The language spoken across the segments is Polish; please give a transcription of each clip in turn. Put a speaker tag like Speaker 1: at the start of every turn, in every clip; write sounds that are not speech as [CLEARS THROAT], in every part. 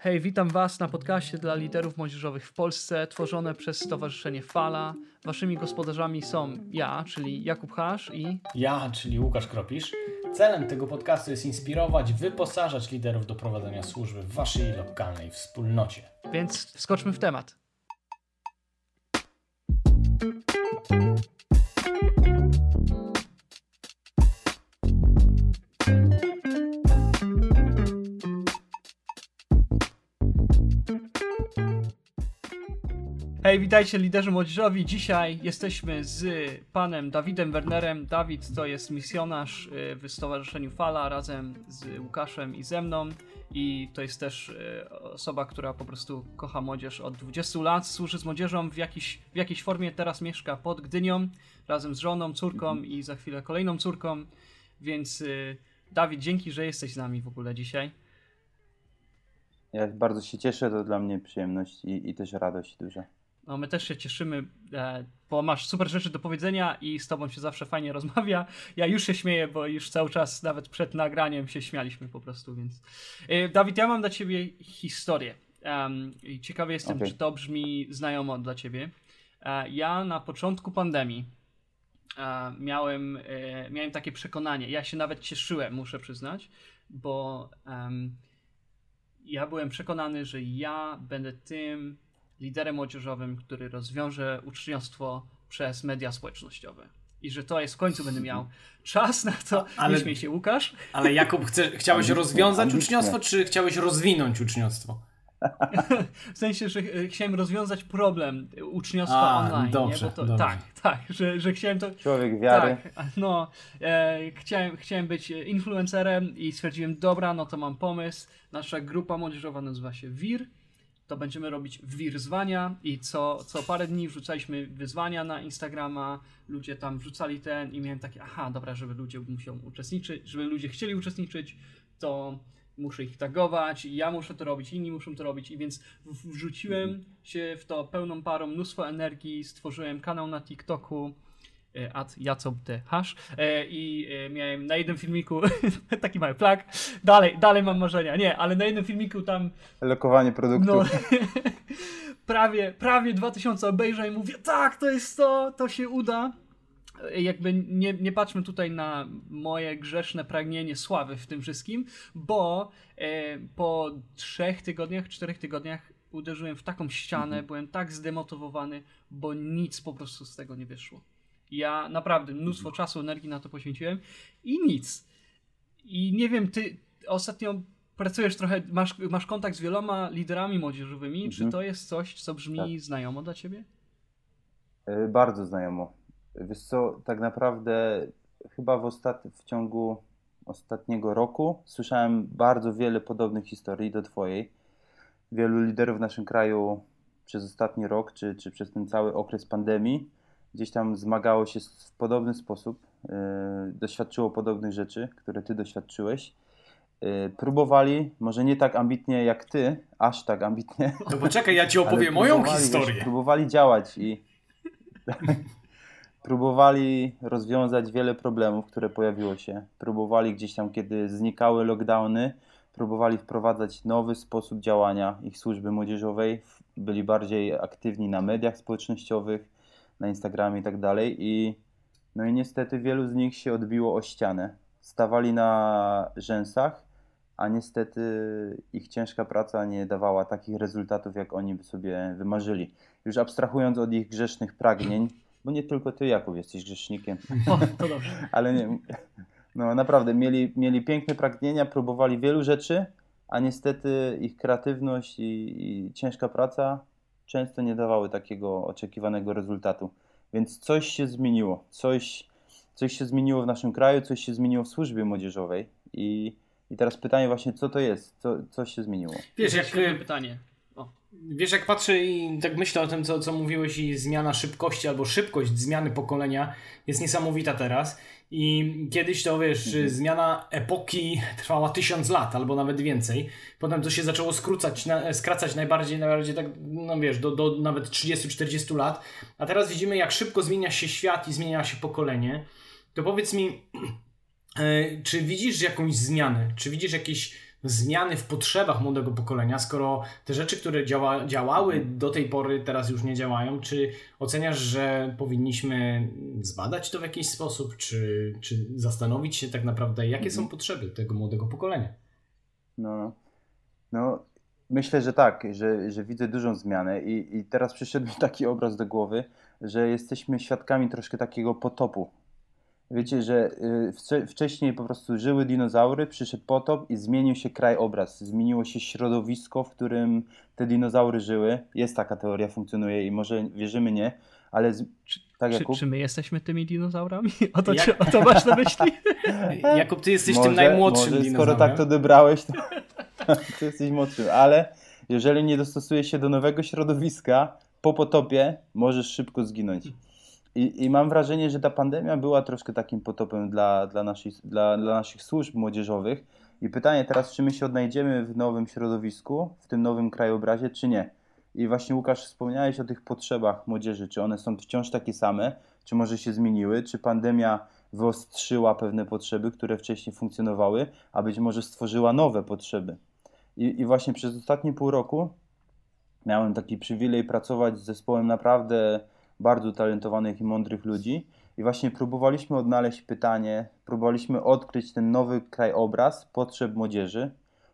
Speaker 1: Hej, witam Was na podcaście dla liderów młodzieżowych w Polsce, tworzone przez Stowarzyszenie Fala. Waszymi gospodarzami są ja, czyli Jakub Hasz i
Speaker 2: ja, czyli Łukasz Kropisz. Celem tego podcastu jest inspirować, wyposażać liderów do prowadzenia służby w Waszej lokalnej wspólnocie.
Speaker 1: Więc wskoczmy w temat. Hej, witajcie liderzy młodzieżowi. Dzisiaj jesteśmy z panem Dawidem Wernerem. Dawid to jest misjonarz y, w Stowarzyszeniu Fala razem z Łukaszem i ze mną. I to jest też y, osoba, która po prostu kocha młodzież od 20 lat, służy z młodzieżą w, jakiś, w jakiejś formie. Teraz mieszka pod Gdynią razem z żoną, córką i za chwilę kolejną córką. Więc y, Dawid, dzięki, że jesteś z nami w ogóle dzisiaj.
Speaker 3: Ja bardzo się cieszę, to dla mnie przyjemność i, i też radość duża.
Speaker 1: No, my też się cieszymy, e, bo masz super rzeczy do powiedzenia i z tobą się zawsze fajnie rozmawia. Ja już się śmieję, bo już cały czas, nawet przed nagraniem, się śmialiśmy po prostu, więc. E, Dawid, ja mam dla ciebie historię. I ciekawy jestem, okay. czy to brzmi znajomo dla ciebie. E, ja na początku pandemii miałem, miałem takie przekonanie. Ja się nawet cieszyłem, muszę przyznać, bo ja byłem przekonany, że ja będę tym liderem młodzieżowym, który rozwiąże uczniostwo przez media społecznościowe. I że to jest w końcu będę miał czas na to. [LAUGHS] Ale, nie śmiej się, Łukasz.
Speaker 2: Ale Jakub, chce, chciałeś rozwiązać uczniostwo, czy chciałeś rozwinąć uczniostwo? [LAUGHS]
Speaker 1: w sensie, że chciałem rozwiązać problem uczniostwa A, online.
Speaker 2: Dobrze,
Speaker 1: nie?
Speaker 2: To, dobrze.
Speaker 1: Tak, tak, że, że chciałem to.
Speaker 3: Człowiek wiary.
Speaker 1: Tak, no, e, chciałem, chciałem być influencerem i stwierdziłem, dobra, no to mam pomysł. Nasza grupa młodzieżowa nazywa się WIR to będziemy robić wyzwania i co, co parę dni wrzucaliśmy wyzwania na Instagrama, ludzie tam wrzucali ten i miałem takie, aha, dobra, żeby ludzie muszą uczestniczyć, żeby ludzie chcieli uczestniczyć, to muszę ich tagować, ja muszę to robić, inni muszą to robić. I więc wrzuciłem się w to pełną parą, mnóstwo energii, stworzyłem kanał na TikToku, at Jacob hash e, i e, miałem na jednym filmiku [LAUGHS] taki mały plak, dalej, dalej mam marzenia, nie, ale na jednym filmiku tam
Speaker 3: lokowanie produktu. no, [LAUGHS]
Speaker 1: prawie, prawie 2000 obejrzeń, mówię tak, to jest to, to się uda. Jakby nie, nie patrzmy tutaj na moje grzeszne pragnienie sławy w tym wszystkim, bo e, po trzech tygodniach, czterech tygodniach uderzyłem w taką ścianę, mhm. byłem tak zdemotywowany, bo nic po prostu z tego nie wyszło. Ja naprawdę mnóstwo czasu, energii na to poświęciłem i nic. I nie wiem, ty ostatnio pracujesz trochę, masz, masz kontakt z wieloma liderami młodzieżowymi. Mhm. Czy to jest coś, co brzmi tak. znajomo dla ciebie?
Speaker 3: E, bardzo znajomo. Wiesz co, tak naprawdę chyba w, ostat... w ciągu ostatniego roku słyszałem bardzo wiele podobnych historii do twojej. Wielu liderów w naszym kraju przez ostatni rok, czy, czy przez ten cały okres pandemii gdzieś tam zmagało się w podobny sposób, yy, doświadczyło podobnych rzeczy, które ty doświadczyłeś. Yy, próbowali, może nie tak ambitnie jak ty, aż tak ambitnie.
Speaker 2: No poczekaj, ja ci [LAUGHS] opowiem moją historię. Wiesz,
Speaker 3: próbowali działać i [LAUGHS] próbowali rozwiązać wiele problemów, które pojawiło się. Próbowali gdzieś tam, kiedy znikały lockdowny, próbowali wprowadzać nowy sposób działania ich służby młodzieżowej. Byli bardziej aktywni na mediach społecznościowych, na Instagramie i tak dalej. I, no i niestety wielu z nich się odbiło o ścianę. Stawali na rzęsach, a niestety ich ciężka praca nie dawała takich rezultatów, jak oni by sobie wymarzyli. Już abstrahując od ich grzesznych pragnień, bo nie tylko ty, Jakub, jesteś grzesznikiem.
Speaker 1: O, to dobrze. [LAUGHS]
Speaker 3: Ale nie, no naprawdę, mieli, mieli piękne pragnienia, próbowali wielu rzeczy, a niestety ich kreatywność i, i ciężka praca często nie dawały takiego oczekiwanego rezultatu. Więc coś się zmieniło. Coś, coś się zmieniło w naszym kraju, coś się zmieniło w służbie młodzieżowej. I, i teraz pytanie właśnie, co to jest? Co, co się zmieniło?
Speaker 1: Wiesz, jak pytanie.
Speaker 2: Wiesz, jak patrzę i tak myślę o tym, co, co mówiłeś, i zmiana szybkości albo szybkość zmiany pokolenia jest niesamowita teraz. I kiedyś to wiesz, mhm. zmiana epoki trwała tysiąc lat albo nawet więcej. Potem to się zaczęło skrócać, na, skracać najbardziej, najbardziej tak, no wiesz, do, do nawet 30-40 lat. A teraz widzimy, jak szybko zmienia się świat i zmienia się pokolenie. To powiedz mi, [CLEARS THROAT] e, czy widzisz jakąś zmianę? Czy widzisz jakieś zmiany w potrzebach młodego pokolenia, skoro te rzeczy, które działa, działały do tej pory, teraz już nie działają? Czy oceniasz, że powinniśmy zbadać to w jakiś sposób, czy, czy zastanowić się tak naprawdę, jakie są mhm. potrzeby tego młodego pokolenia?
Speaker 3: No, no, no myślę, że tak, że, że widzę dużą zmianę i, i teraz przyszedł mi taki obraz do głowy, że jesteśmy świadkami troszkę takiego potopu Wiecie, że y, wcześniej po prostu żyły dinozaury, przyszedł potop i zmienił się krajobraz, zmieniło się środowisko, w którym te dinozaury żyły. Jest taka teoria, funkcjonuje i może wierzymy nie, ale z...
Speaker 1: tak, Jakub? Czy, czy my jesteśmy tymi dinozaurami? [LAUGHS] O to, Jak... czy, o to masz na myśli? [LAUGHS]
Speaker 2: Jakub, ty jesteś może, tym najmłodszym może,
Speaker 3: dinozaurem. Skoro tak to odebrałeś, to, [LAUGHS] to jesteś młodszym, ale jeżeli nie dostosujesz się do nowego środowiska, po potopie możesz szybko zginąć. I, I, mam wrażenie, że ta pandemia była troszkę takim potopem dla, dla, naszych, dla, dla naszych służb młodzieżowych. I pytanie teraz, czy my się odnajdziemy w nowym środowisku, w tym nowym krajobrazie, czy nie? I właśnie Łukasz, wspomniałeś o tych potrzebach młodzieży. Czy one są wciąż takie same, czy może się zmieniły? Czy pandemia wyostrzyła pewne potrzeby, które wcześniej funkcjonowały, a być może stworzyła nowe potrzeby? I, i właśnie przez ostatnie pół roku miałem taki przywilej pracować z zespołem naprawdę bardzo talentowanych i mądrych ludzi. I właśnie próbowaliśmy odnaleźć pytanie, próbowaliśmy odkryć ten nowy krajobraz potrzeb młodzieży.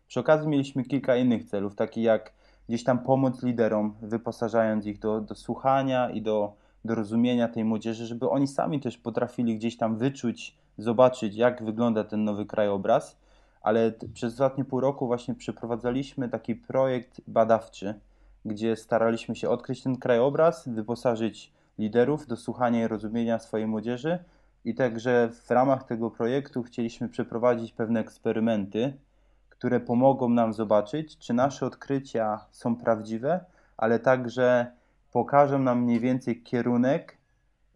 Speaker 3: Przy okazji mieliśmy kilka innych celów, takich jak gdzieś tam pomoc liderom, wyposażając ich do, do słuchania i do, do rozumienia tej młodzieży, żeby oni sami też potrafili gdzieś tam wyczuć, zobaczyć, jak wygląda ten nowy krajobraz. Ale przez ostatnie pół roku właśnie przeprowadzaliśmy taki projekt badawczy, gdzie staraliśmy się odkryć ten krajobraz, wyposażyć liderów do słuchania i rozumienia swojej młodzieży. I także w ramach tego projektu chcieliśmy przeprowadzić pewne eksperymenty, które pomogą nam zobaczyć, czy nasze odkrycia są prawdziwe, ale także pokażą nam mniej więcej kierunek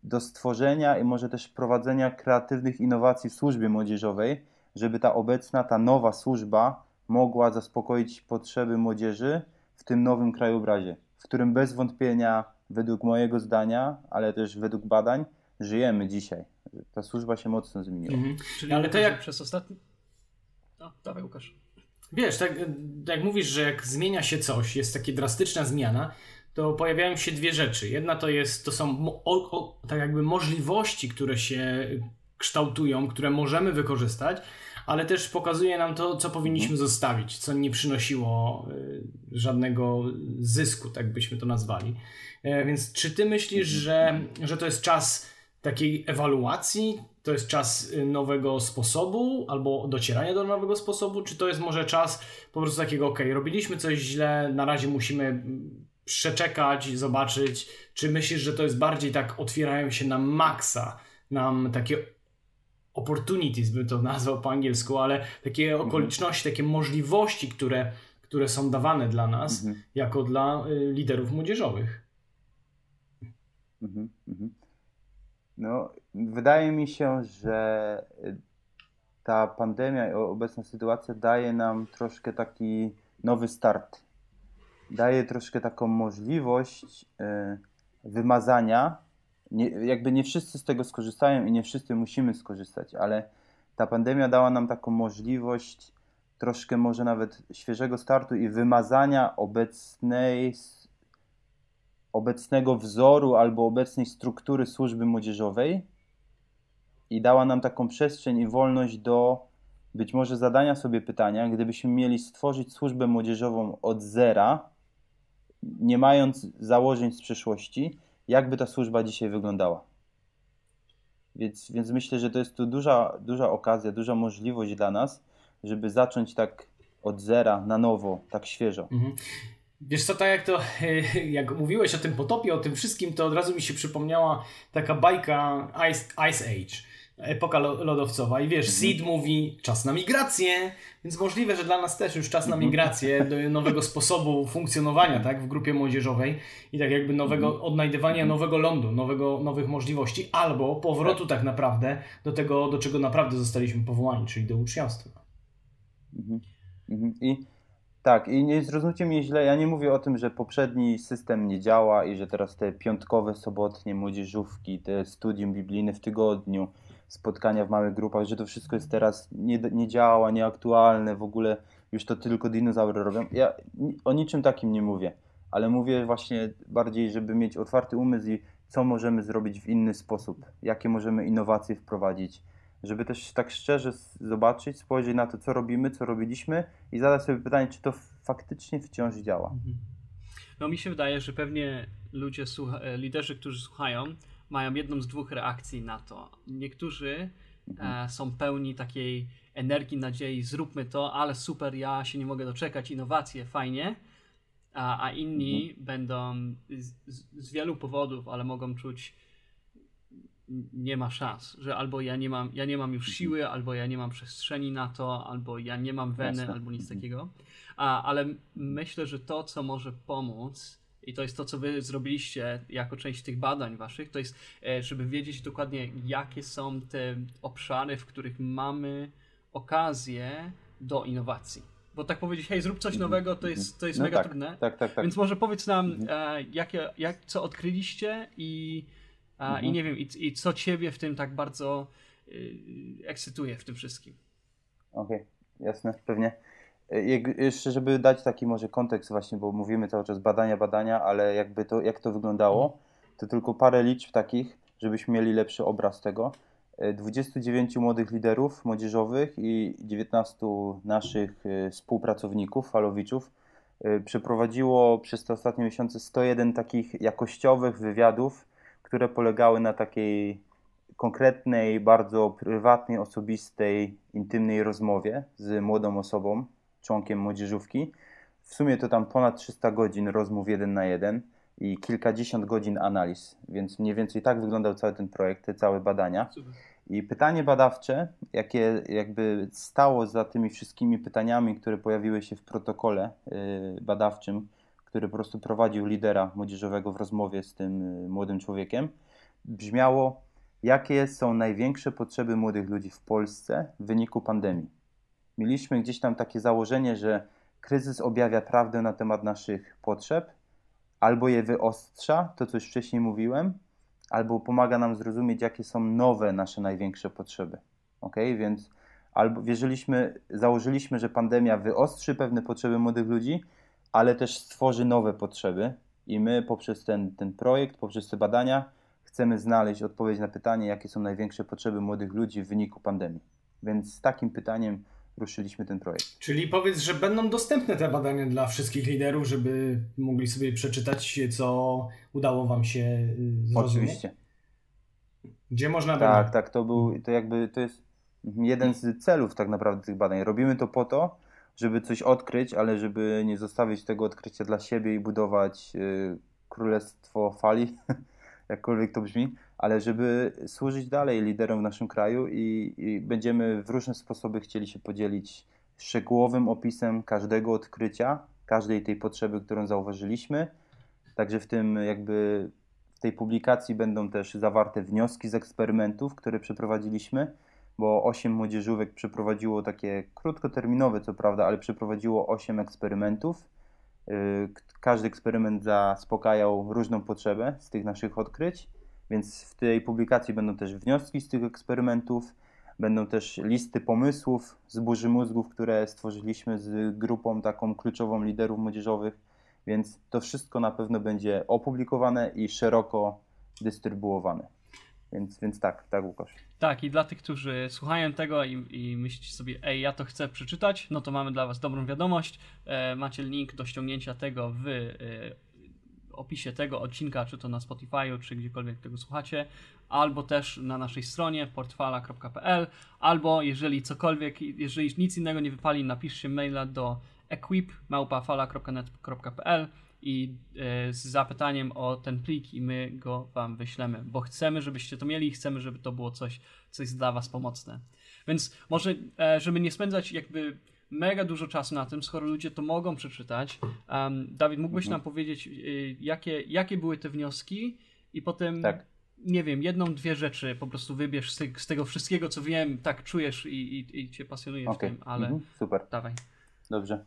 Speaker 3: do stworzenia i może też prowadzenia kreatywnych innowacji w służbie młodzieżowej, żeby ta obecna, ta nowa służba mogła zaspokoić potrzeby młodzieży w tym nowym krajobrazie, w którym bez wątpienia według mojego zdania, ale też według badań, żyjemy dzisiaj. Ta służba się mocno zmieniła. Mhm.
Speaker 1: Czyli ale to jak przez ostatni. No, dawaj, Łukasz.
Speaker 2: Wiesz, tak jak mówisz, że jak zmienia się coś, jest taka drastyczna zmiana, to pojawiają się dwie rzeczy. Jedna to jest, to są o, o, tak jakby możliwości, które się kształtują, które możemy wykorzystać, ale też pokazuje nam to, co powinniśmy mhm. zostawić, co nie przynosiło y, żadnego zysku, tak byśmy to nazwali. E, więc czy ty myślisz, że, że to jest czas takiej ewaluacji, to jest czas y, nowego sposobu albo docierania do nowego sposobu, czy to jest może czas po prostu takiego, ok, robiliśmy coś źle, na razie musimy przeczekać, zobaczyć, czy myślisz, że to jest bardziej tak otwierają się na maksa, nam takie opportunities, bym to nazwał po angielsku, ale takie mhm. okoliczności, takie możliwości, które, które są dawane dla nas, mhm. jako dla y, liderów młodzieżowych.
Speaker 3: Mhm. No, wydaje mi się, że y, ta pandemia i obecna sytuacja daje nam troszkę taki nowy start. Daje troszkę taką możliwość y, wymazania. Nie, jakby nie wszyscy z tego skorzystają i nie wszyscy musimy skorzystać, ale ta pandemia dała nam taką możliwość troszkę może nawet świeżego startu i wymazania obecnej obecnego wzoru albo obecnej struktury służby młodzieżowej i dała nam taką przestrzeń i wolność do być może zadania sobie pytania, gdybyśmy mieli stworzyć służbę młodzieżową od zera, nie mając założeń z przeszłości, jakby ta służba dzisiaj wyglądała. Więc, więc myślę, że to jest tu duża, duża okazja, duża możliwość dla nas, żeby zacząć tak od zera na nowo, tak świeżo. Mhm.
Speaker 2: Wiesz co, tak jak to, [LAUGHS] jak mówiłeś o tym potopie, o tym wszystkim, to od razu mi się przypomniała taka bajka Ice, Ice Age, epoka lodowcowa i wiesz, mhm. Sid mówi czas na migrację, więc możliwe, że dla nas też już czas na mhm. migrację do [LAUGHS] nowego sposobu funkcjonowania, tak, w grupie młodzieżowej i tak jakby nowego mhm. odnajdywania nowego lądu, nowego, nowych możliwości, albo powrotu tak naprawdę do tego, do czego naprawdę zostaliśmy powołani, czyli do uczniostwa.
Speaker 3: I tak, i nie zrozumcie mnie źle, ja nie mówię o tym, że poprzedni system nie działa i że teraz te piątkowe, sobotnie młodzieżówki, te studium biblijne w tygodniu, spotkania w małych grupach, że to wszystko jest teraz nie, nie działa, nieaktualne, w ogóle już to tylko dinozaury robią. Ja o niczym takim nie mówię, ale mówię właśnie bardziej, żeby mieć otwarty umysł i co możemy zrobić w inny sposób, jakie możemy innowacje wprowadzić, żeby też tak szczerze zobaczyć, spojrzeć na to, co robimy, co robiliśmy i zadać sobie pytanie, czy to faktycznie wciąż działa. Mhm.
Speaker 1: No mi się wydaje, że pewnie ludzie, e, liderzy, którzy słuchają, mają jedną z dwóch reakcji na to. Niektórzy mhm. e, są pełni takiej energii, nadziei, zróbmy to, ale super, ja się nie mogę doczekać, innowacje, fajnie. A, a inni mhm. będą z, z, wielu powodów, ale mogą czuć, nie ma szans, że albo ja nie mam, ja nie mam już mhm. siły, albo ja nie mam przestrzeni na to, albo ja nie mam weny, Jasne. albo nic mhm. takiego. A, ale myślę, że to, co może pomóc, i to jest to, co wy zrobiliście jako część tych badań waszych, to jest, e, żeby wiedzieć dokładnie, jakie są te obszary, w których mamy okazję do innowacji. Bo tak powiedzieć, hej, zrób coś mhm. nowego, to jest, to jest no mega
Speaker 3: tak,
Speaker 1: trudne.
Speaker 3: Tak, tak, tak.
Speaker 1: Więc może powiedz nam, mhm. e, jakie, jak, co odkryliście i, mhm. i nie wiem, i, i, co ciebie w tym tak bardzo y, ekscytuje w tym wszystkim.
Speaker 3: Okej, okay, jasne, pewnie. E, jeszcze, żeby dać taki może kontekst właśnie, bo mówimy cały czas badania, badania, ale jakby to, jak to wyglądało, to tylko parę liczb takich, żebyśmy mieli lepszy obraz tego. 29 e, młodych liderów młodzieżowych i 19 naszych e, współpracowników, falowiczów, przeprowadziło przez te ostatnie miesiące 101 takich jakościowych wywiadów, które polegały na takiej konkretnej, bardzo prywatnej, osobistej, intymnej rozmowie z młodą osobą, członkiem młodzieżówki. W sumie to tam ponad 300 godzin rozmów jeden na jeden i kilkadziesiąt godzin analiz, więc mniej więcej tak wyglądał cały ten projekt, te całe badania. I pytanie badawcze, jakie jakby stało za tymi wszystkimi pytaniami, które pojawiły się w protokole y, badawczym, który po prostu prowadził lidera młodzieżowego w rozmowie z tym y, młodym człowiekiem, brzmiało, jakie są największe potrzeby młodych ludzi w Polsce w wyniku pandemii mieliśmy gdzieś tam takie założenie, że kryzys objawia prawdę na temat naszych potrzeb, albo je wyostrza, to co już wcześniej mówiłem, albo pomaga nam zrozumieć, jakie są nowe nasze największe potrzeby. Ok, więc albo wierzyliśmy, założyliśmy, że pandemia wyostrzy pewne potrzeby młodych ludzi, ale też stworzy nowe potrzeby, i my poprzez ten, ten projekt, poprzez te badania, chcemy znaleźć odpowiedź na pytanie, jakie są największe potrzeby młodych ludzi w wyniku pandemii. Więc z takim pytaniem ruszyliśmy ten projekt.
Speaker 2: Czyli powiedz, że będą dostępne te badania dla wszystkich liderów, żeby mogli sobie przeczytać, co udało Wam się y, zrozumieć?
Speaker 3: Oczywiście.
Speaker 2: Gdzie można
Speaker 3: Tak, tak, to był, to jakby, to jest jeden z celów tak naprawdę tych badań. Robimy to po to, żeby coś odkryć, ale żeby nie zostawić tego odkrycia dla siebie i budować y, królestwo fali, [LAUGHS] jakkolwiek to brzmi, ale żeby służyć dalej liderom w naszym kraju i, i, będziemy w różne sposoby chcieli się podzielić szczegółowym opisem każdego odkrycia, każdej tej potrzeby, którą zauważyliśmy. Także w tym jakby w tej publikacji będą też zawarte wnioski z eksperymentów, które przeprowadziliśmy, bo 8 młodzieżówek przeprowadziło takie krótkoterminowe, co prawda, ale przeprowadziło 8 eksperymentów. Y, każdy eksperyment zaspokajał różną potrzebę z tych naszych odkryć więc w tej publikacji będą też wnioski z tych eksperymentów, będą też listy pomysłów z burzy mózgów, które stworzyliśmy z grupą taką kluczową liderów młodzieżowych, więc to wszystko na pewno będzie opublikowane i szeroko dystrybuowane. Więc, więc tak, tak Łukasz.
Speaker 1: Tak, i dla tych, którzy słuchają tego i, i myślicie sobie, ej, ja to chcę przeczytać, no to mamy dla Was dobrą wiadomość. E, macie link do ściągnięcia tego w e, opisie tego odcinka, czy to na Spotify'u, czy gdziekolwiek tego słuchacie, albo też na naszej stronie portfala.pl, albo jeżeli cokolwiek, jeżeli nic innego nie wypali, napiszcie maila do equip.małpafala.net.pl i e, z zapytaniem o ten plik i my go Wam wyślemy, bo chcemy, żebyście to mieli i chcemy, żeby to było coś, co jest dla Was pomocne. Więc może, e, żeby nie spędzać jakby mega dużo czasu na tym, skoro ludzie to mogą przeczytać. Um, Dawid, mógłbyś mhm. nam powiedzieć, y, jakie, jakie były te wnioski i potem, tak. nie wiem, jedną, dwie rzeczy po prostu wybierz z, te, z tego wszystkiego, co wiem, tak czujesz i, i, i cię pasjonuje okay. w tym, ale mhm.
Speaker 3: super.
Speaker 1: Dawaj.
Speaker 3: Dobrze.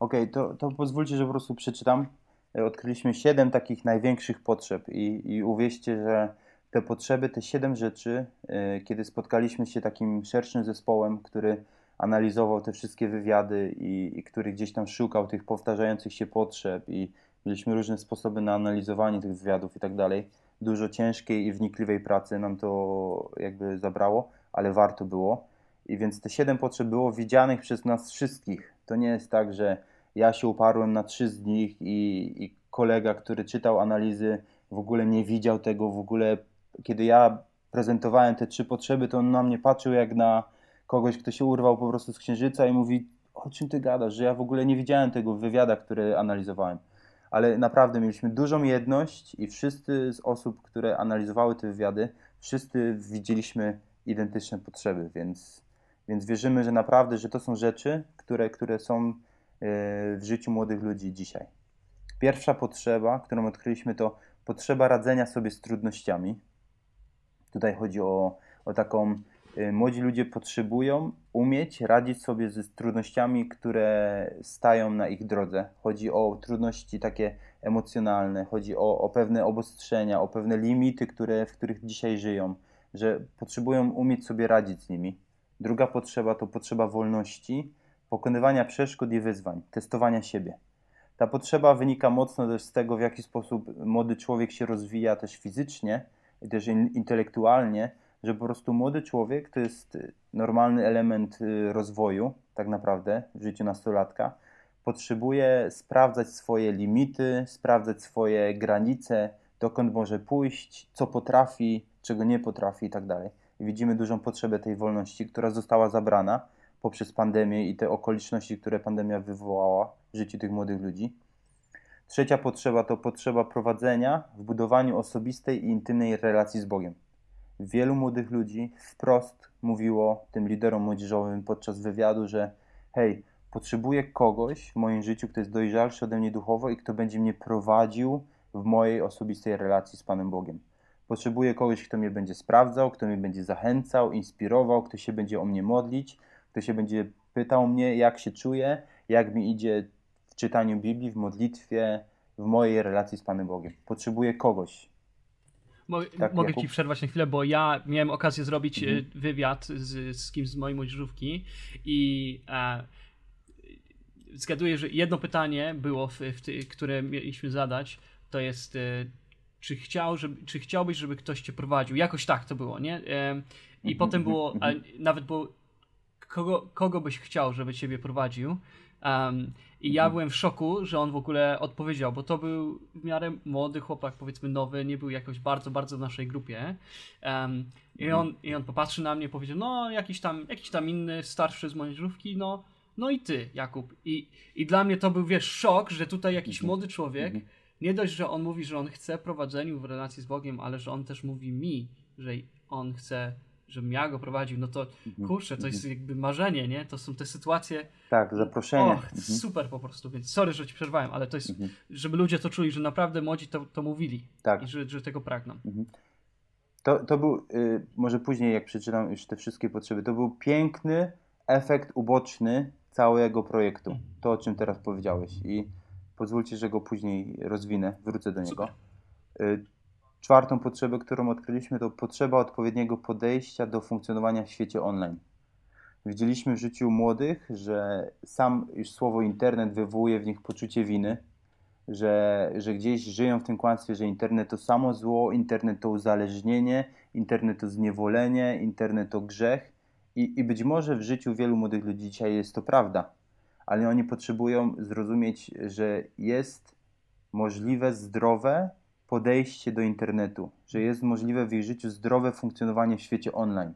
Speaker 3: Okej, okay, to, to pozwólcie, że po prostu przeczytam. E, odkryliśmy siedem takich największych potrzeb i, i uwierzcie, że te potrzeby, te siedem rzeczy, yy, kiedy spotkaliśmy się takim szerszym zespołem, który analizował te wszystkie wywiady i, i który gdzieś tam szukał tych powtarzających się potrzeb i mieliśmy różne sposoby na analizowanie tych wywiadów i tak dalej. Dużo ciężkiej i wnikliwej pracy nam to jakby zabrało, ale warto było. I więc te siedem potrzeb było widzianych przez nas wszystkich. To nie jest tak, że ja się uparłem na trzy z nich i, i kolega, który czytał analizy, w ogóle nie widział tego, w ogóle kiedy ja prezentowałem te trzy potrzeby, to on na mnie patrzył jak na kogoś, kto się urwał po prostu z księżyca i mówi, o czym ty gadasz, że ja w ogóle nie widziałem tego w które analizowałem. Ale naprawdę mieliśmy dużą jedność i wszyscy z osób, które analizowały te wywiady, wszyscy widzieliśmy identyczne potrzeby, więc, więc wierzymy, że naprawdę, że to są rzeczy, które, które są e, w życiu młodych ludzi dzisiaj. Pierwsza potrzeba, którą odkryliśmy, to potrzeba radzenia sobie z trudnościami. Tutaj chodzi o, o taką młodzi ludzie potrzebują umieć radzić sobie z trudnościami, które stają na ich drodze. Chodzi o trudności takie emocjonalne, chodzi o, o pewne obostrzenia, o pewne limity, które, w których dzisiaj żyją, że potrzebują umieć sobie radzić z nimi. Druga potrzeba to potrzeba wolności, pokonywania przeszkód i wyzwań, testowania siebie. Ta potrzeba wynika mocno też z tego, w jaki sposób młody człowiek się rozwija też fizycznie też intelektualnie, że po prostu młody człowiek to jest y, normalny element y, rozwoju, tak naprawdę, w życiu nastolatka. Potrzebuje sprawdzać swoje limity, sprawdzać swoje granice, dokąd może pójść, co potrafi, czego nie potrafi i tak dalej. Widzimy dużą potrzebę tej wolności, która została zabrana poprzez pandemię i te okoliczności, które pandemia wywołała w życiu tych młodych ludzi. Trzecia potrzeba to potrzeba prowadzenia w budowaniu osobistej i intymnej relacji z Bogiem wielu młodych ludzi wprost mówiło tym liderom młodzieżowym podczas wywiadu, że hej, potrzebuję kogoś w moim życiu, kto jest dojrzalszy ode mnie duchowo i kto będzie mnie prowadził w mojej osobistej relacji z Panem Bogiem. Potrzebuję kogoś, kto mnie będzie sprawdzał, kto mnie będzie zachęcał, inspirował, kto się będzie o mnie modlić, kto się będzie pytał mnie, jak się czuję, jak mi idzie w czytaniu Biblii, w modlitwie, w mojej relacji z Panem Bogiem. Potrzebuję kogoś,
Speaker 1: Mo tak, mogę Jakub? ci przerwać na chwilę, bo ja miałem okazję zrobić mhm. E, wywiad z, z kimś z mojej młodzieżówki i e, zgaduję, że jedno pytanie było, w, w ty, które mieliśmy zadać, to jest e, czy, chciał, żeby, czy chciałbyś, żeby ktoś cię prowadził? Jakoś tak to było, nie? E, I mhm, potem było, mhm. nawet było kogo, kogo byś chciał, żeby ciebie prowadził? Um, I ja mhm. byłem w szoku, że on w ogóle odpowiedział, bo to był w miarę młody chłopak, powiedzmy nowy, nie był jakoś bardzo, bardzo w naszej grupie. Um, i, mhm. on, I on popatrzy na mnie, powiedział, no jakiś tam, jakiś tam inny, starszy z mojej żrówki, no, no i ty, Jakub. I, I dla mnie to był, wiesz, szok, że tutaj jakiś mhm. młody człowiek, nie dość, że on mówi, że on chce prowadzeniu w relacji z Bogiem, ale że on też mówi mi, że on chce żebym ja go prowadził, no to mhm. kurczę, to jest mhm. jakby marzenie, nie? To są te sytuacje.
Speaker 3: Tak, zaproszenie. Och, mhm.
Speaker 1: super po prostu, więc sorry, że ci przerwałem, ale to jest, żeby ludzie to czuli, że naprawdę młodzi to, to mówili tak. i że, że tego pragną.
Speaker 3: To, to był, y, może później jak przeczytam już te wszystkie potrzeby, to był piękny efekt uboczny całego projektu. To, o czym teraz powiedziałeś i pozwólcie, że go później rozwinę, wrócę do niego. Y, Czwartą potrzebę, którą odkryliśmy, to potrzeba odpowiedniego podejścia do funkcjonowania w świecie online. Widzieliśmy w życiu młodych, że sam już słowo internet wywołuje w nich poczucie winy, że, że gdzieś żyją w tym kłamstwie, że internet to samo zło, internet to uzależnienie, internet to zniewolenie, internet to grzech. I, I być może w życiu wielu młodych ludzi dzisiaj jest to prawda, ale oni potrzebują zrozumieć, że jest możliwe zdrowe podejście do internetu, że jest możliwe w ich życiu zdrowe funkcjonowanie w świecie online,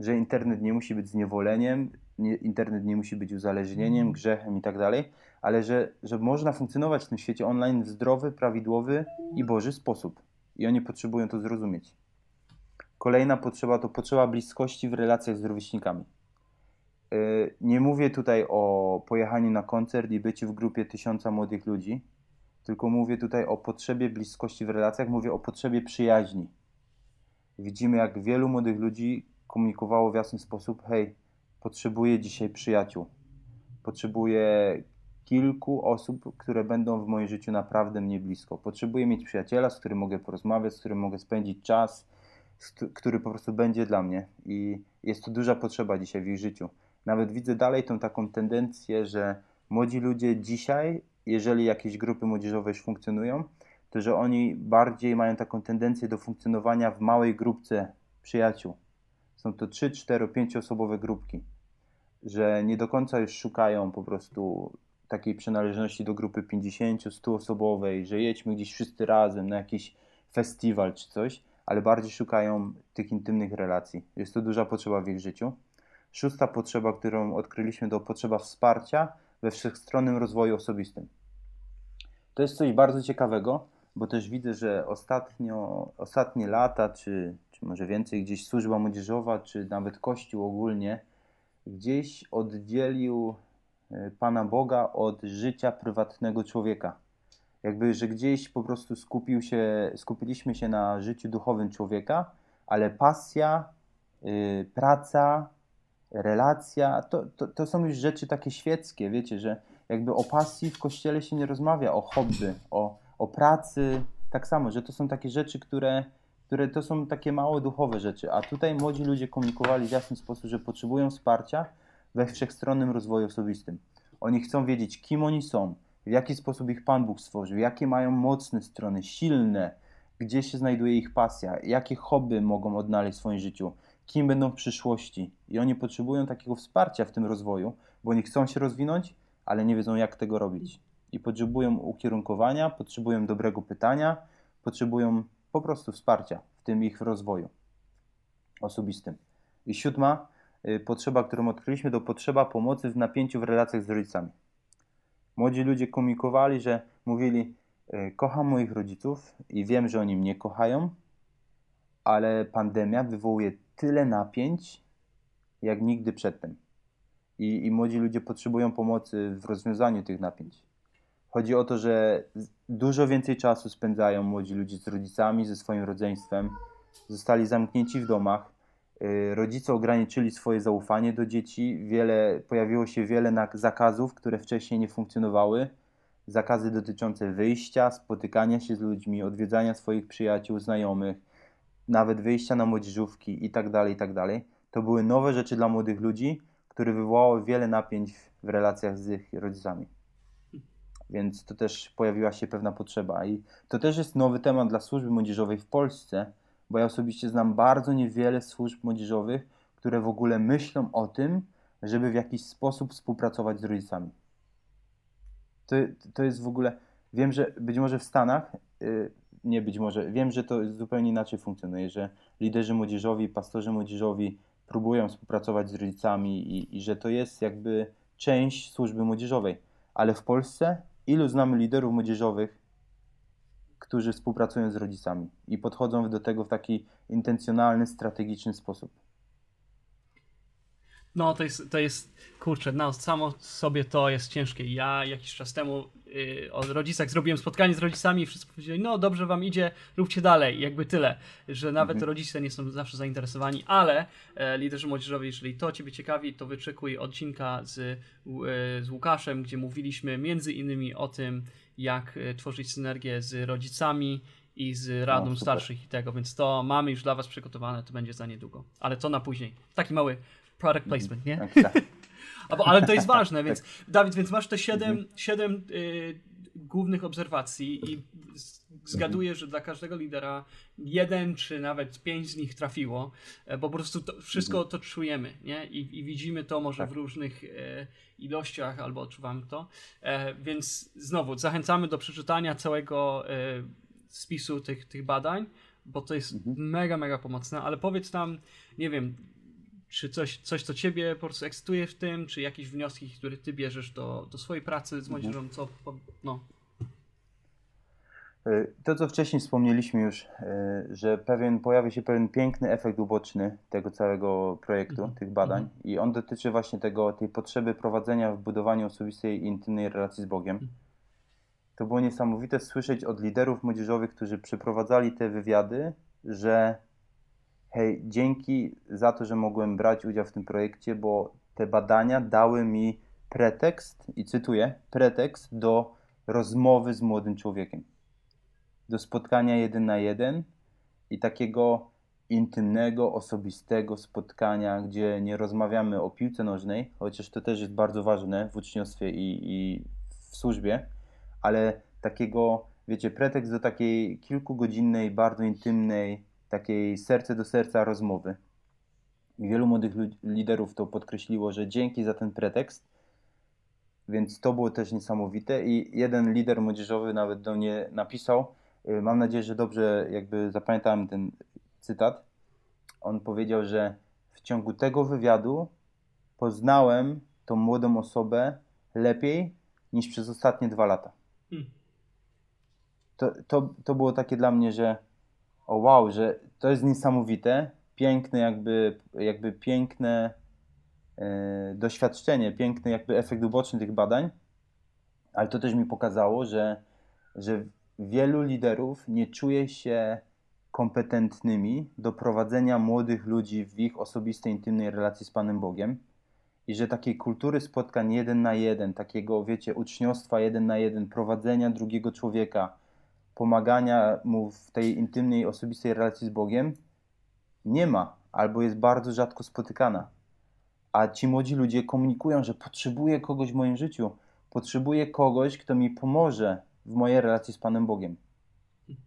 Speaker 3: że internet nie musi być zniewoleniem, nie, internet nie musi być uzależnieniem, mhm. grzechem i tak dalej, ale że, że można funkcjonować w tym świecie online w zdrowy, prawidłowy i Boży sposób. I oni potrzebują to zrozumieć. Kolejna potrzeba to potrzeba bliskości w relacjach z rówieśnikami. Yy, nie mówię tutaj o pojechaniu na koncert i byciu w grupie tysiąca młodych ludzi, tylko mówię tutaj o potrzebie bliskości w relacjach, mówię o potrzebie przyjaźni. Widzimy, jak wielu młodych ludzi komunikowało w jasny sposób: hej, potrzebuję dzisiaj przyjaciół. Potrzebuję kilku osób, które będą w moim życiu naprawdę mnie blisko. Potrzebuję mieć przyjaciela, z którym mogę porozmawiać, z którym mogę spędzić czas, który po prostu będzie dla mnie. I jest to duża potrzeba dzisiaj w ich życiu. Nawet widzę dalej tą taką tendencję, że młodzi ludzie dzisiaj, jeżeli jakieś grupy młodzieżowe już funkcjonują, to że oni bardziej mają taką tendencję do funkcjonowania w małej grupce przyjaciół. Są to 3, 4, 5 osobowe grupki, że nie do końca już szukają po prostu takiej przynależności do grupy 50, 100 osobowej, że jedźmy gdzieś wszyscy razem na jakiś festiwal czy coś, ale bardziej szukają tych intymnych relacji. Jest to duża potrzeba w ich życiu. Szósta potrzeba, którą odkryliśmy, to potrzeba wsparcia we wszechstronnym rozwoju osobistym. To jest coś bardzo ciekawego, bo też widzę, że ostatnio, ostatnie lata, czy, czy może więcej, gdzieś służba młodzieżowa, czy nawet Kościół ogólnie, gdzieś oddzielił e, Pana Boga od życia prywatnego człowieka. Jakby, że gdzieś po prostu skupił się, skupiliśmy się na życiu duchowym człowieka, ale pasja, yy, praca, relacja, to, to, to są już rzeczy takie świeckie, wiecie, że jakby o pasji w kościele się nie rozmawia, o hobby, o, o pracy, tak samo, że to są takie rzeczy, które, które to są takie mało duchowe rzeczy, a tutaj młodzi ludzie komunikowali w jasny sposób, że potrzebują wsparcia we wszechstronnym rozwoju osobistym. Oni chcą wiedzieć, kim oni są, w jaki sposób ich Pan Bóg stworzył, jakie mają mocne strony, silne, gdzie się znajduje ich pasja, jakie hobby mogą odnaleźć w swoim życiu, kim będą w przyszłości. I oni potrzebują takiego wsparcia w tym rozwoju, bo oni chcą się rozwinąć, ale nie wiedzą, jak tego robić. I potrzebują ukierunkowania, potrzebują dobrego pytania, potrzebują po prostu wsparcia w tym ich rozwoju osobistym. I siódma y, potrzeba, którą odkryliśmy, to potrzeba pomocy w napięciu w relacjach z rodzicami. Młodzi ludzie komunikowali, że mówili: e, Kocham moich rodziców i wiem, że oni mnie kochają, ale pandemia wywołuje tyle napięć, jak nigdy przedtem. I, I młodzi ludzie potrzebują pomocy w rozwiązaniu tych napięć. Chodzi o to, że dużo więcej czasu spędzają młodzi ludzie z rodzicami, ze swoim rodzeństwem, zostali zamknięci w domach, Y, rodzice ograniczyli swoje zaufanie do dzieci, wiele, pojawiło się wiele zakazów, które wcześniej nie funkcjonowały. Zakazy dotyczące wyjścia, spotykania się z ludźmi, odwiedzania swoich przyjaciół, znajomych, nawet wyjścia na młodzieżówki itd., tak itd. Tak to były nowe rzeczy dla młodych ludzi, które wywołały wiele napięć w relacjach z ich rodzicami. Więc to też pojawiła się pewna potrzeba. I to też jest nowy temat dla służby młodzieżowej w Polsce, bo ja osobiście znam bardzo niewiele służb młodzieżowych, które w ogóle myślą o tym, żeby w jakiś sposób współpracować z rodzicami. To, to jest w ogóle, wiem, że być może w Stanach, yy, nie być może, wiem, że to zupełnie inaczej funkcjonuje, że liderzy młodzieżowi, pastorzy młodzieżowi próbują współpracować z rodzicami i, i że to jest jakby część służby młodzieżowej. Ale w Polsce ilu znamy liderów młodzieżowych, którzy współpracują z rodzicami i podchodzą do tego w taki intencjonalny, strategiczny sposób.
Speaker 1: No, to jest, to jest kurczę, no, samo sobie to jest ciężkie. Ja jakiś czas temu o rodzicach zrobiłem spotkanie z rodzicami i wszyscy powiedzieli, no dobrze wam idzie, róbcie dalej, jakby tyle, że nawet mhm. rodzice nie są zawsze zainteresowani, ale e, liderzy młodzieżowi, jeżeli to ciebie ciekawi, to wyczekuj odcinka z, e, z Łukaszem, gdzie mówiliśmy między innymi o tym, jak e, tworzyć synergię z rodzicami i z radą no, starszych i tego, więc to mamy już dla was przygotowane, to będzie za niedługo, ale to na później. Taki mały product placement, nie? Tak, tak. [LAUGHS] ale to jest [LAUGHS] ważne, więc Dawid, więc masz te siedem, mhm. siedem y, głównych obserwacji i zgaduję, mhm. że dla każdego lidera jeden czy nawet pięć z nich trafiło, e, bo po prostu to, wszystko mhm. to czujemy, nie? I, i widzimy to może tak. w różnych e, ilościach albo odczuwamy to. E, więc znowu zachęcamy do przeczytania całego e, spisu tych, tych badań, bo to jest mhm. mega, mega pomocne, ale powiedz nam, nie wiem, czy coś, coś, co ciebie po prostu ekscytuje w tym, czy jakieś wnioski, które ty bierzesz do, do swojej pracy z młodzieżą, mhm. co, no.
Speaker 3: E, to, co wcześniej wspomnieliśmy już, e, że pewien, pojawia się pewien piękny efekt uboczny tego całego projektu, mm -hmm. tych badań, mm -hmm. i on dotyczy właśnie tego, tej potrzeby prowadzenia w budowaniu osobistej i intymnej relacji z Bogiem. Mm. To było niesamowite słyszeć od liderów młodzieżowych, którzy przeprowadzali te wywiady, że hej, dzięki za to, że mogłem brać udział w tym projekcie, bo te badania dały mi pretekst, i cytuję, pretekst do rozmowy z młodym człowiekiem. Do spotkania jeden na jeden i takiego intymnego, osobistego spotkania, gdzie nie rozmawiamy o piłce nożnej, chociaż to też jest bardzo ważne w uczniostwie i, i w służbie, ale takiego, wiecie, pretekst do takiej kilkugodzinnej, bardzo intymnej, takiej serce do serca rozmowy. I wielu młodych liderów to podkreśliło, że dzięki za ten pretekst, więc to było też niesamowite. I jeden lider młodzieżowy nawet do mnie napisał, y, mam nadzieję, że dobrze jakby zapamiętałem ten cytat. On powiedział, że w ciągu tego wywiadu poznałem tą młodą osobę lepiej niż przez ostatnie dwa lata. Hmm. To, to, to było takie dla mnie, że o wow, że to jest niesamowite, piękne jakby, jakby piękne e, doświadczenie, piękny jakby efekt uboczny tych badań, ale to też mi pokazało, że, że wielu liderów nie czuje się kompetentnymi do prowadzenia młodych ludzi w ich osobistej, intymnej relacji z Panem Bogiem. I że takiej kultury spotkań jeden na jeden, takiego, wiecie, uczniostwa jeden na jeden, prowadzenia drugiego człowieka, pomagania mu w tej intymnej, osobistej relacji z Bogiem nie ma albo jest bardzo rzadko spotykana. A ci młodzi ludzie komunikują, że potrzebuję kogoś w moim życiu, potrzebuję kogoś, kto mi pomoże w mojej relacji z Panem Bogiem.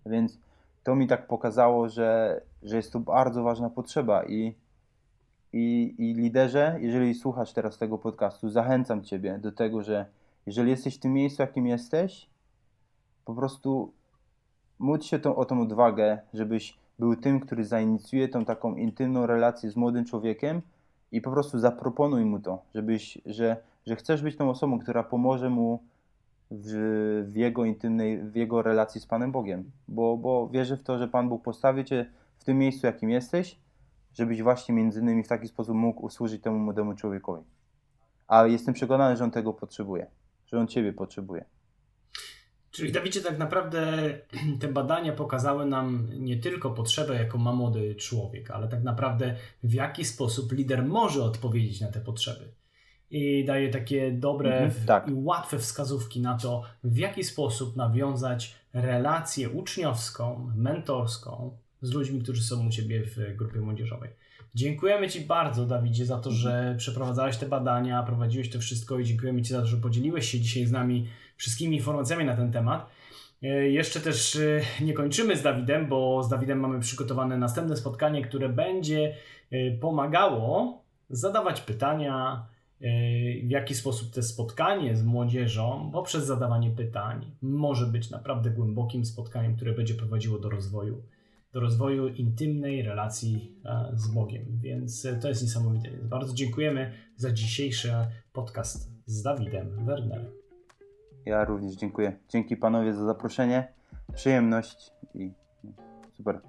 Speaker 3: Więc to mi tak pokazało, że, że jest to bardzo ważna potrzeba i, i, i liderze, jeżeli słuchasz teraz tego podcastu, zachęcam Ciebie do tego, że jeżeli jesteś w tym miejscu, jakim jesteś, po prostu módl się to, o tą odwagę, żebyś był tym, który zainicjuje tą taką intymną relację z młodym człowiekiem i po prostu zaproponuj mu to, żebyś, że, że chcesz być tą osobą, która pomoże mu w, w, jego intymnej, w jego relacji z Panem Bogiem, bo, bo wierzę w to, że Pan Bóg postawi Cię w tym miejscu, jakim jesteś, żebyś właśnie między innymi w taki sposób mógł usłużyć temu młodemu człowiekowi. A jestem przekonany, że on tego potrzebuje, że on Ciebie potrzebuje.
Speaker 2: Czyli Dawidzie, tak naprawdę [CLEARS THROAT] te badania pokazały nam nie tylko potrzebę, jaką ma młody człowiek, ale tak naprawdę w jaki sposób lider może odpowiedzieć na te potrzeby. I daje takie dobre mhm, tak. i łatwe wskazówki na to, w jaki sposób nawiązać relację uczniowską, mentorską z ludźmi, którzy są u Ciebie w grupie młodzieżowej. Dziękujemy Ci bardzo, Dawidzie, za to, że przeprowadzałeś te badania, prowadziłeś to wszystko i dziękujemy Ci za to, że podzieliłeś się dzisiaj z nami wszystkimi informacjami na ten temat. E, jeszcze też e, nie kończymy z Dawidem, bo z Dawidem mamy przygotowane następne spotkanie, które będzie e, pomagało zadawać pytania, w jaki sposób te spotkanie z młodzieżą poprzez zadawanie pytań może być naprawdę głębokim spotkaniem, które będzie prowadziło do rozwoju, do rozwoju intymnej relacji z Bogiem. Więc to jest niesamowite. Bardzo dziękujemy za dzisiejszy podcast z Dawidem Wernerem.
Speaker 3: Ja również dziękuję. Dzięki panowie za zaproszenie. Przyjemność i super.